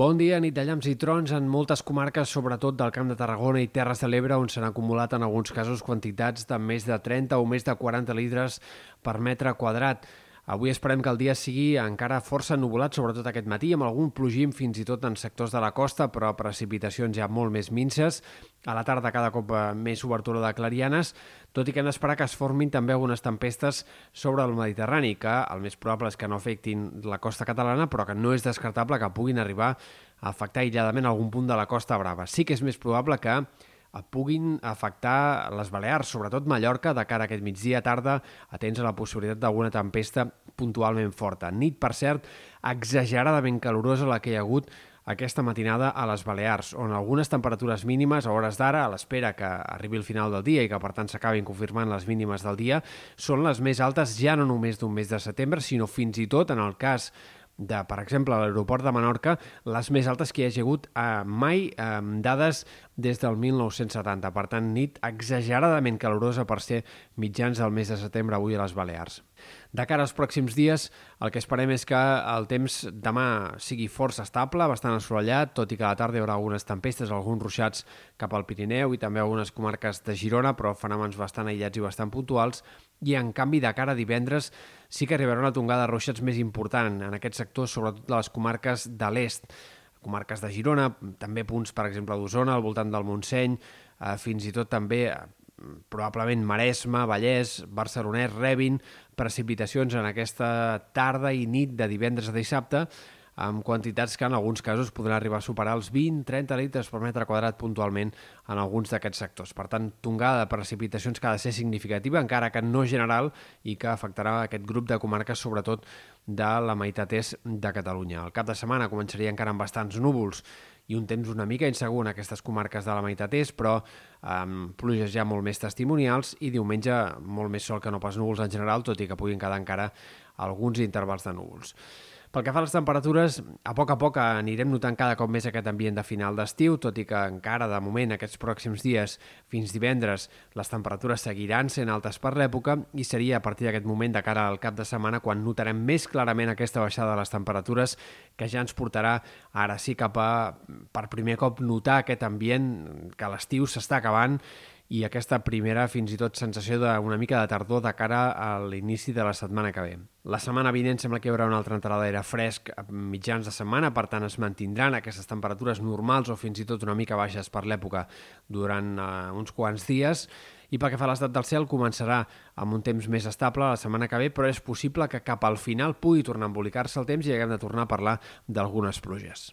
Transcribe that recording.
Bon dia, nit de llamps i trons en moltes comarques, sobretot del Camp de Tarragona i Terres de l'Ebre, on s'han acumulat en alguns casos quantitats de més de 30 o més de 40 litres per metre quadrat. Avui esperem que el dia sigui encara força nuvolat, sobretot aquest matí, amb algun plogim fins i tot en sectors de la costa, però precipitacions ja molt més minces. A la tarda cada cop eh, més obertura de clarianes, tot i que hem d'esperar que es formin també algunes tempestes sobre el Mediterrani, que el més probable és que no afectin la costa catalana, però que no és descartable que puguin arribar a afectar aïlladament algun punt de la Costa Brava. Sí que és més probable que puguin afectar les Balears, sobretot Mallorca, de cara a aquest migdia tarda, atents a la possibilitat d'alguna tempesta puntualment forta. Nit, per cert, exageradament calorosa la que hi ha hagut aquesta matinada a les Balears, on algunes temperatures mínimes a hores d'ara, a l'espera que arribi el final del dia i que per tant s'acabin confirmant les mínimes del dia, són les més altes ja no només d'un mes de setembre, sinó fins i tot en el cas de, per exemple, l'aeroport de Menorca, les més altes que hi hagi hagut eh, mai eh, dades des del 1970. Per tant, nit exageradament calorosa per ser mitjans del mes de setembre avui a les Balears. De cara als pròxims dies, el que esperem és que el temps demà sigui força estable, bastant assolellat, tot i que a la tarda hi haurà algunes tempestes, alguns ruixats cap al Pirineu i també algunes comarques de Girona, però fenòmens bastant aïllats i bastant puntuals, i en canvi de cara a divendres sí que arribarà una tongada de ruixats més important en aquest sector, sobretot de les comarques de l'est, comarques de Girona, també punts, per exemple, d'Osona, al voltant del Montseny, eh, fins i tot també eh, probablement Maresme, Vallès, Barcelonès rebin precipitacions en aquesta tarda i nit de divendres a dissabte, amb quantitats que en alguns casos podran arribar a superar els 20-30 litres per metre quadrat puntualment en alguns d'aquests sectors. Per tant, tongada de precipitacions que ha de ser significativa, encara que no general, i que afectarà aquest grup de comarques, sobretot de la meitat est de Catalunya. El cap de setmana començaria encara amb bastants núvols i un temps una mica insegur en aquestes comarques de la meitat est, però amb pluges ja molt més testimonials i diumenge molt més sol que no pas núvols en general, tot i que puguin quedar encara alguns intervals de núvols. Pel que fa a les temperatures, a poc a poc anirem notant cada cop més aquest ambient de final d'estiu, tot i que encara de moment aquests pròxims dies fins divendres les temperatures seguiran sent altes per l'època i seria a partir d'aquest moment de cara al cap de setmana quan notarem més clarament aquesta baixada de les temperatures que ja ens portarà ara sí cap a per primer cop notar aquest ambient que l'estiu s'està acabant i aquesta primera fins i tot sensació d'una mica de tardor de cara a l'inici de la setmana que ve. La setmana vinent sembla que hi haurà una altra entrada d'aire fresc a mitjans de setmana, per tant es mantindran aquestes temperatures normals o fins i tot una mica baixes per l'època durant uh, uns quants dies i pel que fa a l'estat del cel començarà amb un temps més estable la setmana que ve, però és possible que cap al final pugui tornar a embolicar-se el temps i haguem de tornar a parlar d'algunes pluges.